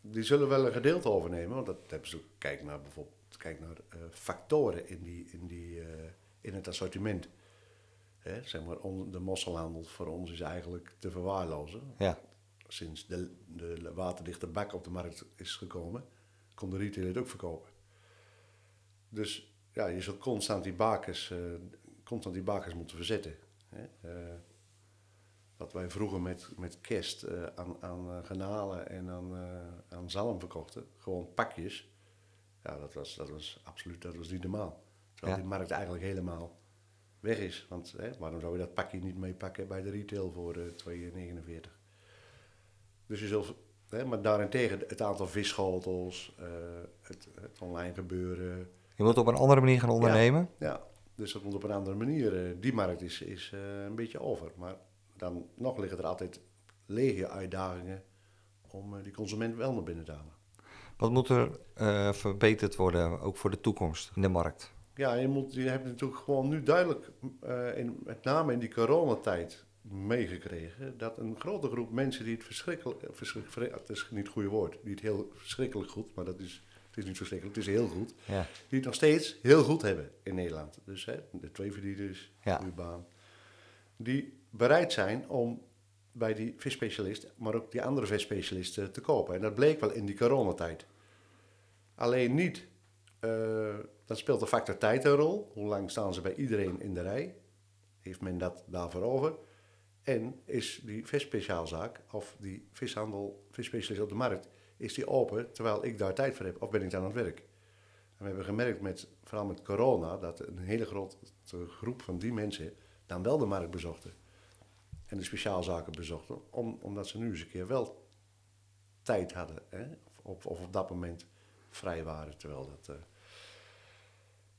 die zullen wel een gedeelte overnemen. Want dat hebben ze ook. Kijk naar bijvoorbeeld kijk naar, eh, factoren in, die, in, die, eh, in het assortiment. Hè, zeg maar, on- de mosselhandel voor ons is eigenlijk te verwaarlozen. Ja, Sinds de, de waterdichte bak op de markt is gekomen, kon de retailer het ook verkopen. Dus ja, je zult constant die bakers, eh, constant die bakers moeten verzetten. Hè. Eh, wat wij vroeger met, met kerst eh, aan, aan eh, granalen en aan, eh, aan zalm verkochten, gewoon pakjes. Ja, dat was, dat was absoluut dat was niet normaal. Terwijl Ja. die markt eigenlijk helemaal weg is. Want hè, waarom zou je dat pakje niet meepakken bij de retail voor eh 2,49? Dus je zult, hè, maar daarentegen het aantal visschotels, eh, het, het online gebeuren. je moet op een andere manier gaan ondernemen. Ja, dus dat moet op een andere manier. eh, die markt is, is eh, een beetje over. Maar dan nog liggen er altijd lege uitdagingen om eh, die consument wel naar binnen te halen. Wat moet er verbeterd worden, ook voor de toekomst in de markt? Ja, je, moet, je hebt natuurlijk gewoon nu duidelijk, in, met name in die coronatijd, meegekregen dat een grote groep mensen die het verschrikkelijk, verschrikkelijk het is niet het goede woord, niet heel verschrikkelijk goed, maar dat is, het is niet verschrikkelijk, het is heel goed, Ja, die het nog steeds heel goed hebben in Nederland. Dus hè, de twee verdieners, Ja. goede baan, die bereid zijn om bij die visspecialist, maar ook die andere visspecialisten te kopen. En dat bleek wel in die coronatijd. Alleen niet, eh, dan speelt de factor tijd een rol. Hoe lang staan ze bij iedereen in de rij? Heeft men dat daarvoor over? En is die visspeciaalzaak of die vishandel, visspecialist op de markt, is die open terwijl ik daar tijd voor heb? Of ben ik dan aan het werk? En we hebben gemerkt, met, vooral met corona, dat een hele grote groep van die mensen dan wel de markt bezochten. En de speciaalzaken bezochten, om, omdat ze nu eens een keer wel tijd hadden. Hè? Of, of op dat moment vrij waren. Terwijl dat, eh,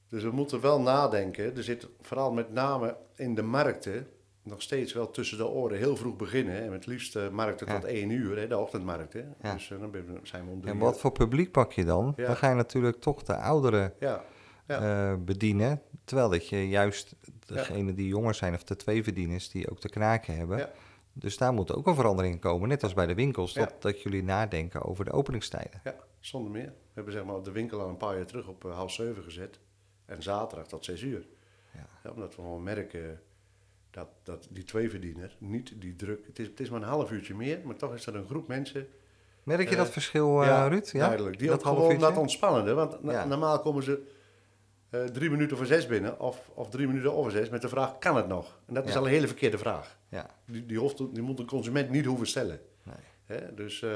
Dus we moeten wel nadenken. Er zit vooral met name in de markten nog steeds wel tussen de oren heel vroeg beginnen. En het liefst uh, markten tot één uur, hè, de ochtendmarkten. Ja. Dus uh, dan zijn we om En wat voor publiek pak je dan? Dan ga je natuurlijk toch de ouderen ja. Uh, bedienen. Terwijl dat je juist degene die jonger zijn of de twee verdieners die ook te knaken hebben. Dus daar moet ook een verandering komen. Net als bij de winkels, dat, dat jullie nadenken over de openingstijden. Ja, zonder meer. We hebben zeg maar de winkel al een paar jaar terug op half zeven gezet. En zaterdag tot zes uur. Ja. omdat we gewoon merken dat, dat die twee verdiener niet die druk. Het is, het is maar een half uurtje meer, maar toch is er een groep mensen. Merk je dat verschil, uh, ja, Ruud? Ja, duidelijk. Die dat ook gewoon dat ontspannende. Want normaal komen ze uh, drie minuten voor zes binnen of, of drie minuten over zes met de vraag: kan het nog? En dat is al een hele verkeerde vraag. Ja. Die, die, hoeft, die moet een consument niet hoeven stellen. Nee. Hè? Dus. Uh,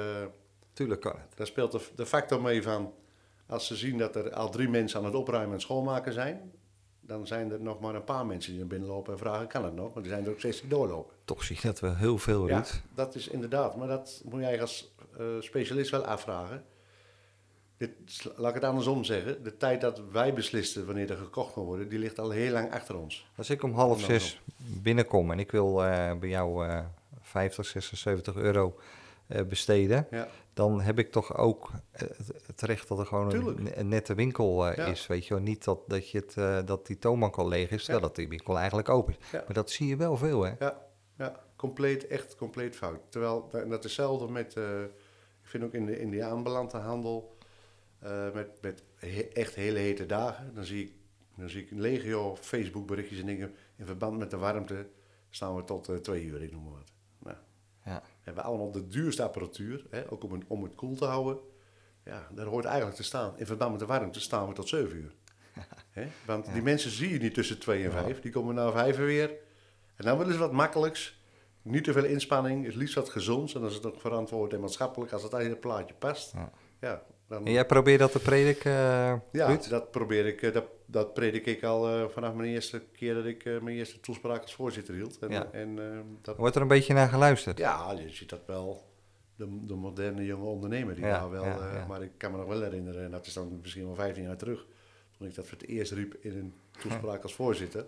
Tuurlijk kan het. Daar speelt de, de factor mee van. Als ze zien dat er al drie mensen aan het opruimen en schoonmaken zijn, dan zijn er nog maar een paar mensen die er binnenlopen en vragen: kan het nog? Want er zijn er ook steeds die doorlopen. Toch zie je dat we heel veel, Ruud. Ja, dat is inderdaad. Maar dat moet jij als uh, specialist wel afvragen. Dit, laat ik het andersom zeggen. De tijd dat wij beslisten wanneer er gekocht kan worden, die ligt al heel lang achter ons. Als ik om half zes binnenkom en ik wil uh, bij jou uh, 50, 76 euro besteden, ja. dan heb ik toch ook het recht dat er gewoon een, een, nette winkel ja. is. Weet je wel, niet dat, dat, je het, dat die toonbank al leeg is, terwijl dat die winkel eigenlijk open is. Maar dat zie je wel veel, hè? Ja, ja. compleet, echt compleet fout. Terwijl, dat is hetzelfde met, ik vind ook in de, in de aanbelante handel, met, met he echt hele hete dagen. Dan zie ik, dan zie ik een legio Facebook berichtjes en dingen. In verband met de warmte staan we tot twee uur, ik noem maar wat. Nou, ja. Hebben we allemaal de duurste apparatuur, hè, ook om, om het koel te houden. Ja, daar hoort eigenlijk te staan. In verband met de warmte staan we tot zeven uur. Hè? Want ja. die mensen zie je niet tussen twee en vijf. Die komen na vijf weer. En dan willen ze wat makkelijks. Niet te veel inspanning. Het liefst wat gezonds. En dan is het ook verantwoord en maatschappelijk. Als het in het plaatje past. Ja. ja dan... En jij probeert dat te prediken, uh, Ja, Ruud? dat probeer ik. Dat, dat predik ik al uh, vanaf mijn eerste keer dat ik mijn eerste toespraak als voorzitter hield. En, ja. en, dat... Wordt er een beetje naar geluisterd? Ja, je ziet dat wel. De, de moderne jonge ondernemer, die ja, daar wel. Maar ik kan me nog wel herinneren, en dat is dan misschien wel 15 jaar terug, toen ik dat voor het eerst riep in een toespraak als voorzitter,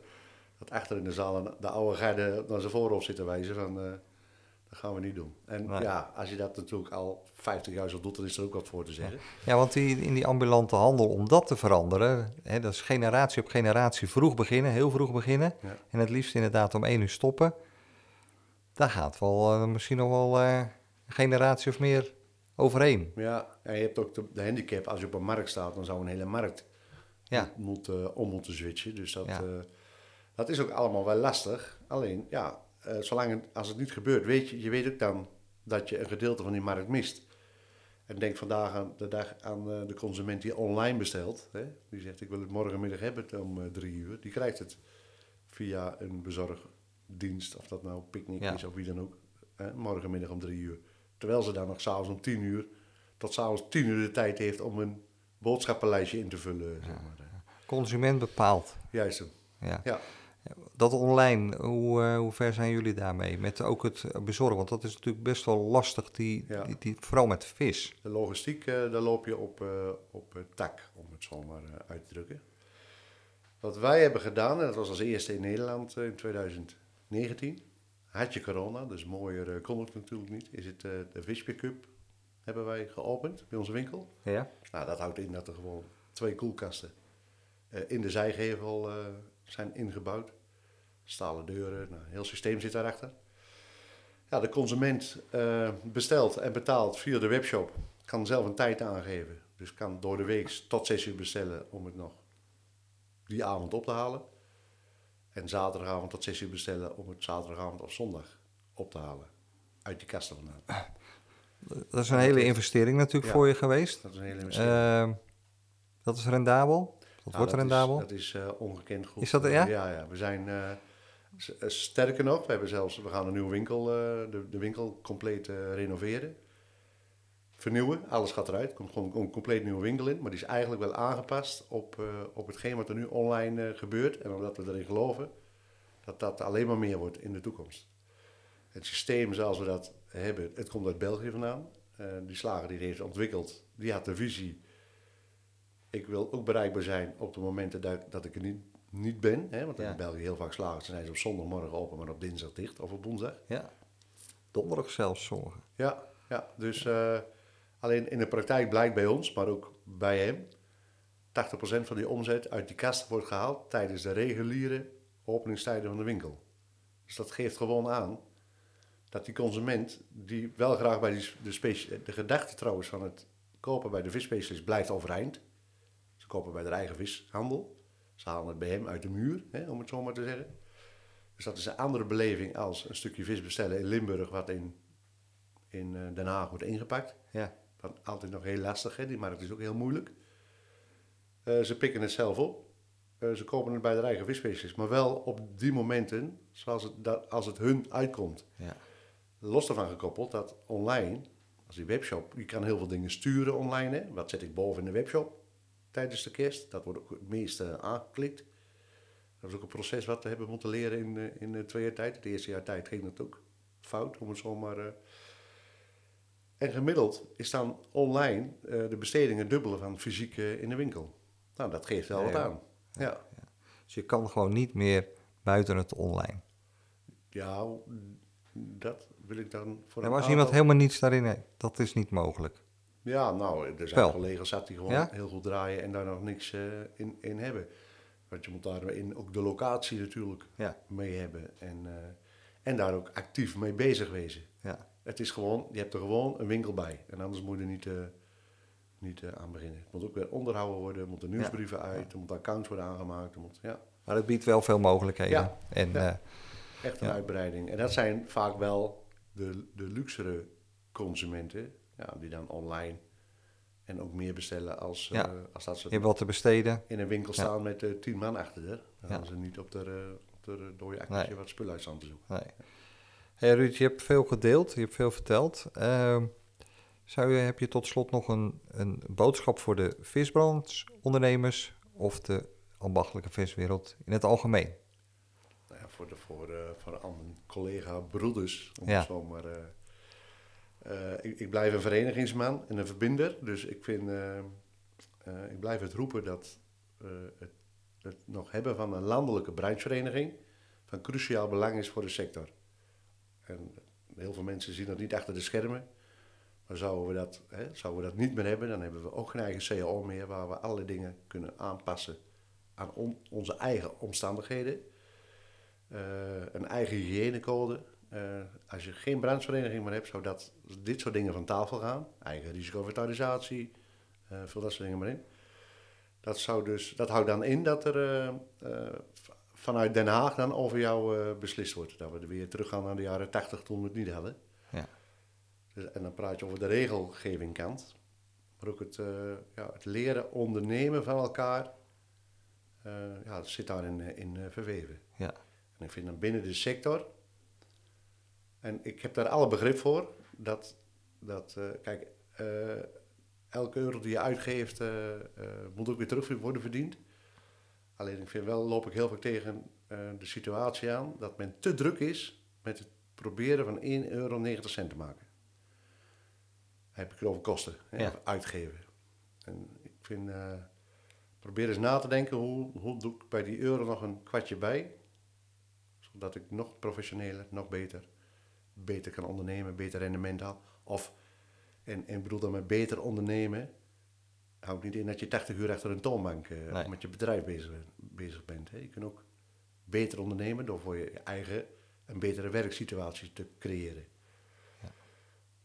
dat achter in de zaal de oude garde naar zijn voorhoofd zitten wijzen van dat gaan we niet doen. En nee. ja, als je dat natuurlijk al 50 jaar zo doet, dan is er ook wat voor te zeggen. Ja, want die, in die ambulante handel, om dat te veranderen, hè, dat is generatie op generatie vroeg beginnen, heel vroeg beginnen. Ja. En het liefst inderdaad om één uur stoppen. Daar gaat wel uh, misschien nog wel uh, een generatie of meer overheen. Ja, en je hebt ook de, de, handicap, als je op een markt staat, dan zou een hele markt ja. moet, uh, om moeten switchen. Dus dat, ja. dat is ook allemaal wel lastig. Alleen, ja, uh, zolang het, als het niet gebeurt, weet je, je weet ook dan dat je een gedeelte van die markt mist. En denk vandaag aan de dag aan uh, de consument die online bestelt. Hè? Die zegt, ik wil het morgenmiddag hebben om uh, drie uur. Die krijgt het via een bezorgdienst, of dat nou Picnic ja. is of wie dan ook. Hè? Morgenmiddag om drie uur. Terwijl ze dan nog s'avonds om tien uur, tot s'avonds tien uur de tijd heeft om een boodschappenlijstje in te vullen. Ja. Zeg maar. Consument bepaalt. Juist. Ja. ja. Dat online, hoe, uh, hoe ver zijn jullie daarmee? Met ook het bezorgen, want dat is natuurlijk best wel lastig, die, ja. die, die, vooral met vis. De logistiek, uh, daar loop je op, uh, op tak, om het zo maar uit te drukken. Wat wij hebben gedaan, en dat was als eerste in Nederland in 2019, had je corona, dus mooier kon het natuurlijk niet, is het de Vispie Cup hebben wij geopend bij onze winkel. Ja. Nou, dat houdt in dat er gewoon twee koelkasten in de zijgevel zijn ingebouwd. Stalen deuren, nou, een heel systeem zit daarachter. Ja, de consument uh, bestelt en betaalt via de webshop. Kan zelf een tijd aangeven. Dus kan door de week tot 6 uur bestellen om het nog die avond op te halen. En zaterdagavond tot 6 uur bestellen om het zaterdagavond of zondag op te halen. Uit die kasten vandaan. Dat is een hele investering natuurlijk ja, voor je geweest. Dat is een hele investering. Uh, dat is rendabel? Dat Ja, wordt dat rendabel. Is, dat is eh, ongekend goed. Is dat er, ja? Ja, ja. We zijn eh, eh, sterker nog. We, hebben zelfs, we gaan een nieuwe winkel, eh, de, de winkel compleet eh, renoveren. Vernieuwen, alles gaat eruit. Er komt gewoon een compleet nieuwe winkel in. Maar die is eigenlijk wel aangepast op, eh, op hetgeen wat er nu online eh, gebeurt. En omdat we erin geloven dat dat alleen maar meer wordt in de toekomst. Het systeem zoals we dat hebben, het komt uit België vandaan. Eh, die slager die heeft ontwikkeld, die had de visie. Ik wil ook bereikbaar zijn op de momenten dat, dat ik er niet, niet ben. Hè? Want in België heel vaak slagers zijn ze op zondagmorgen open, maar op dinsdag dicht of op woensdag. Ja. Donderdag zelfs sommigen. Ja, ja. dus eh, alleen in de praktijk blijkt bij ons, maar ook bij hem, 80% van die omzet uit die kast wordt gehaald tijdens de reguliere openingstijden van de winkel. Dus dat geeft gewoon aan dat die consument, die wel graag bij die, de, specie- de gedachte trouwens van het kopen bij de visspecialist blijft overeind. Ze kopen bij de eigen vishandel. Ze halen het bij hem uit de muur, hè, om het zo maar te zeggen. Dus dat is een andere beleving als een stukje vis bestellen in Limburg, wat in, in eh, Den Haag wordt ingepakt. Ja. Altijd nog heel lastig, hè? die markt is ook heel moeilijk. Eh, ze pikken het zelf op. Eh, ze kopen het bij de eigen visspecialist, maar wel op die momenten zoals het, dat, als het hun uitkomt. Ja. Los daarvan gekoppeld dat online, als die webshop, je kan heel veel dingen sturen online. Hè? Wat zet ik boven in de webshop tijdens de kerst? Dat wordt ook het meeste aangeklikt. Dat is ook een proces wat we hebben moeten leren in, eh, in eh, twee jaar tijd. Het eerste jaar tijd ging het ook fout, om het zo maar... eh. En gemiddeld is dan online eh, de bestedingen dubbele van fysiek eh, in de winkel. Nou, dat geeft wel Ja, wat ja. aan. Ja. Dus je kan gewoon niet meer buiten het online. ja, dat wil ik dan voor een als iemand helemaal niets daarin heeft, dat is niet mogelijk. Ja, nou, er zijn Wel. collega's dat die gewoon Ja? heel goed draaien en daar nog niks eh, in, in hebben. Want je moet daarin ook de locatie natuurlijk Ja. mee hebben en, eh, en daar ook actief mee bezig wezen. Ja. Het is gewoon, je hebt er gewoon een winkel bij en anders moet je er niet, eh, niet eh, aan beginnen. Het moet ook weer onderhouden worden, er moeten nieuwsbrieven uit, er moeten accounts worden aangemaakt. Er moet, ja, Maar het biedt wel veel mogelijkheden. Ja. En Ja. eh, echt een Ja. uitbreiding. En dat zijn vaak wel de, de luxere consumenten, ja, die dan online en ook meer bestellen als, Ja. eh, als dat ze je hebt wat te besteden. in een winkel Ja. staan met eh, tien man achter er. Dan gaan ze niet op de, eh, op de dode Nee. wat spullen uit staan te zoeken. Nee. Hey Ruud, je hebt veel gedeeld, je hebt veel verteld. Ehm, zou je, heb je tot slot nog een, een boodschap voor de visbrancheondernemers of de ambachtelijke viswereld in het algemeen? Nou ja, voor, de, voor, eh, voor al mijn collega-broeders, om Ja. het zo maar... ik, ik blijf een verenigingsman en een verbinder. Dus ik vind... eh, eh, ik blijf het roepen dat eh, het, het nog hebben van een landelijke branchevereniging van cruciaal belang is voor de sector. En heel veel mensen zien dat niet achter de schermen. Maar zouden we, dat, hè, zouden we dat niet meer hebben, dan hebben we ook geen eigen CAO meer waar we alle dingen kunnen aanpassen aan on- onze eigen omstandigheden. Eh, een eigen hygiënecode. Eh, als je geen branchevereniging meer hebt, zou dat, dit soort dingen van tafel gaan. Eigen risicoinventarisatie, eh vul dat soort dingen maar in. Dat, zou dus, dat houdt dan in dat er eh, vanuit Den Haag dan over jou beslist wordt. Dat we er weer teruggaan naar de jaren 80 toen we het niet hadden. Ja. Dus, en dan praat je over de regelgevingkant. Maar ook het, ja, het leren ondernemen van elkaar. ja, dat zit daarin in, in verweven. Ja. En ik vind dan binnen de sector, en ik heb daar alle begrip voor, dat, dat eh, kijk, eh, elke euro die je uitgeeft eh, moet ook weer terug worden verdiend. Alleen ik vind wel, loop ik heel vaak tegen de situatie aan dat men te druk is met het proberen van 1,90 euro te maken. Heb ik het over kosten, hè, Ja. uitgeven. En ik vind, eh, probeer eens na te denken, hoe, hoe doe ik bij die euro nog een kwartje bij? Zodat ik nog professioneler, nog beter, beter kan ondernemen, beter rendement haal. Of, en, en ik bedoel dan met beter ondernemen, houdt niet in dat je 80 uur achter een toonbank eh, Nee. met je bedrijf bezig, bezig bent. Hè. Je kunt ook beter ondernemen door voor je eigen een betere werksituatie te creëren. Ja.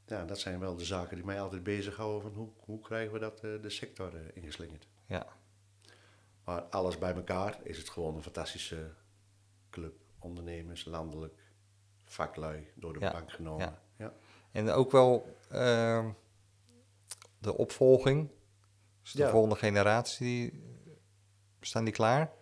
Ja, dat zijn wel de zaken die mij altijd bezighouden van hoe, hoe krijgen we dat eh, de sector eh, ingeslingerd. Ja. Maar alles bij elkaar is het gewoon een fantastische club. Ondernemers, landelijk, vaklui, door de bank genomen. ja. En ook wel ehm, de opvolging. Dus de volgende generatie Staan die klaar?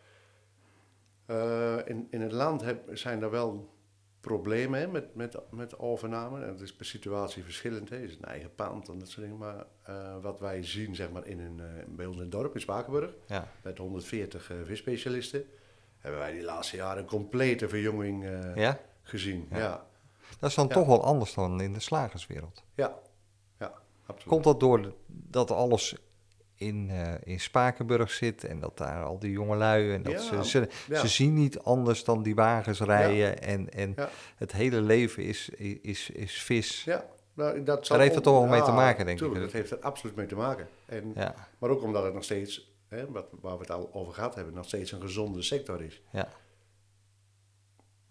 Eh, in, in het land heb, zijn er wel problemen hè, met, met, met overname. En het is per situatie verschillend. Hè. Is het een eigen pand en dat soort dingen. Maar eh, wat wij zien zeg maar, in een, eh, bij ons in het dorp, in Spakenburg, Ja. met 140 uh, visspecialisten, hebben wij die laatste jaren een complete verjonging Ja? Gezien. Ja. Ja. Ja. Dat is dan Ja. toch wel anders dan in de slagerswereld. ja, absoluut. Komt dat door dat alles in, eh, in Spakenburg zit en dat daar al die jonge lui en dat Ja, ze, ze, ja. ze zien niet anders dan die wagens rijden en, en Ja. het hele leven is, is, is vis. Ja, nou, dat zal Daar heeft het toch wel mee te Ja, maken, denk ik. Dat heeft er absoluut mee te maken. En, Ja, Maar ook omdat het nog steeds, hè, wat, waar we het al over gehad hebben, nog steeds een gezonde sector is. ja.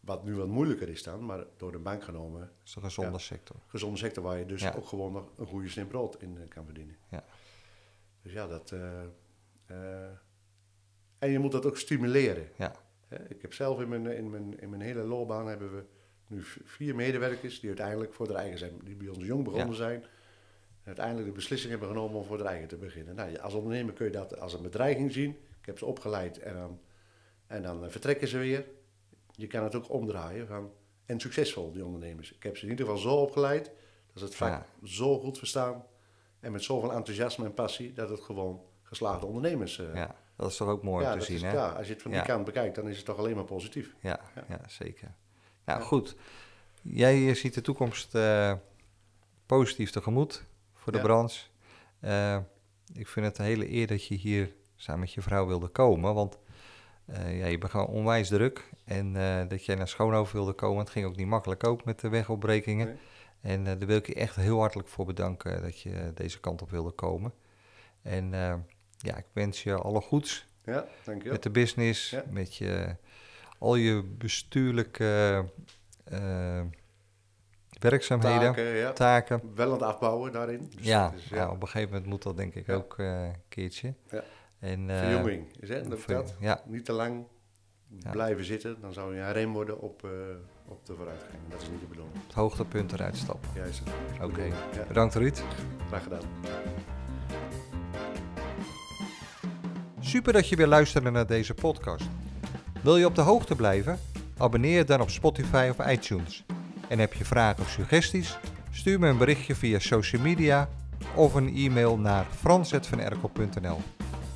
Wat nu wat moeilijker is dan, maar door de bank genomen, dat is een gezonde Ja. sector. gezonde sector waar je dus Ja. ook gewoon nog een goede snip brood in eh, kan verdienen. Ja. Dus ja, dat. eh, eh, en je moet dat ook stimuleren. Ja. Ik heb zelf in mijn, in, mijn, in mijn hele loopbaan hebben we nu vier medewerkers die uiteindelijk voor de eigen zijn, die bij ons jong begonnen Ja. zijn. Uiteindelijk de beslissing hebben genomen om voor de eigen te beginnen. Nou, als ondernemer kun je dat als een bedreiging zien. Ik heb ze opgeleid en dan, en dan vertrekken ze weer. Je kan het ook omdraaien van, en succesvol, die ondernemers. Ik heb ze in ieder geval zo opgeleid dat ze het vak Ja. zo goed verstaan. En met zoveel enthousiasme en passie dat het gewoon geslaagde ondernemers uh, Ja, dat is toch ook mooi om te zien, is, hè? ja, als je het van Ja. die kant bekijkt, dan is het toch alleen maar positief. Ja, Ja. ja. zeker. Nou, Ja. goed. Jij eh, ziet de toekomst eh, positief tegemoet voor de branche. Ik vind het een hele eer dat je hier samen met je vrouw wilde komen, want eh, ja, je bent gewoon onwijs druk. En eh, dat jij naar Schoonhoven wilde komen, het ging ook niet makkelijk ook met de wegopbrekingen. Nee. En eh, daar wil ik je echt heel hartelijk voor bedanken dat je deze kant op wilde komen. En ja, ik wens je alle goeds Ja, dankjewel. met de business, Ja. met je, al je bestuurlijke werkzaamheden, taken. Taken, ja. Wel aan het afbouwen daarin. Dus ja, is, ja, op een gegeven moment moet dat denk ik ook een keertje. Ja. En, eh, Verjonging is hè, dat, ver- dat. Ja, Niet te lang blijven zitten, dan zou je een rem worden op, eh, op de vooruitgang. Dat is niet de bedoeling. het hoogtepunt eruit stappen. Juist. Oké. Bedankt Ruud. graag gedaan. Super dat je weer luisterde naar deze podcast. Wil je op de hoogte blijven? Abonneer je dan op Spotify of iTunes. En heb je vragen of suggesties? Stuur me een berichtje via social media of een e-mail naar frans.vanerkel.nl.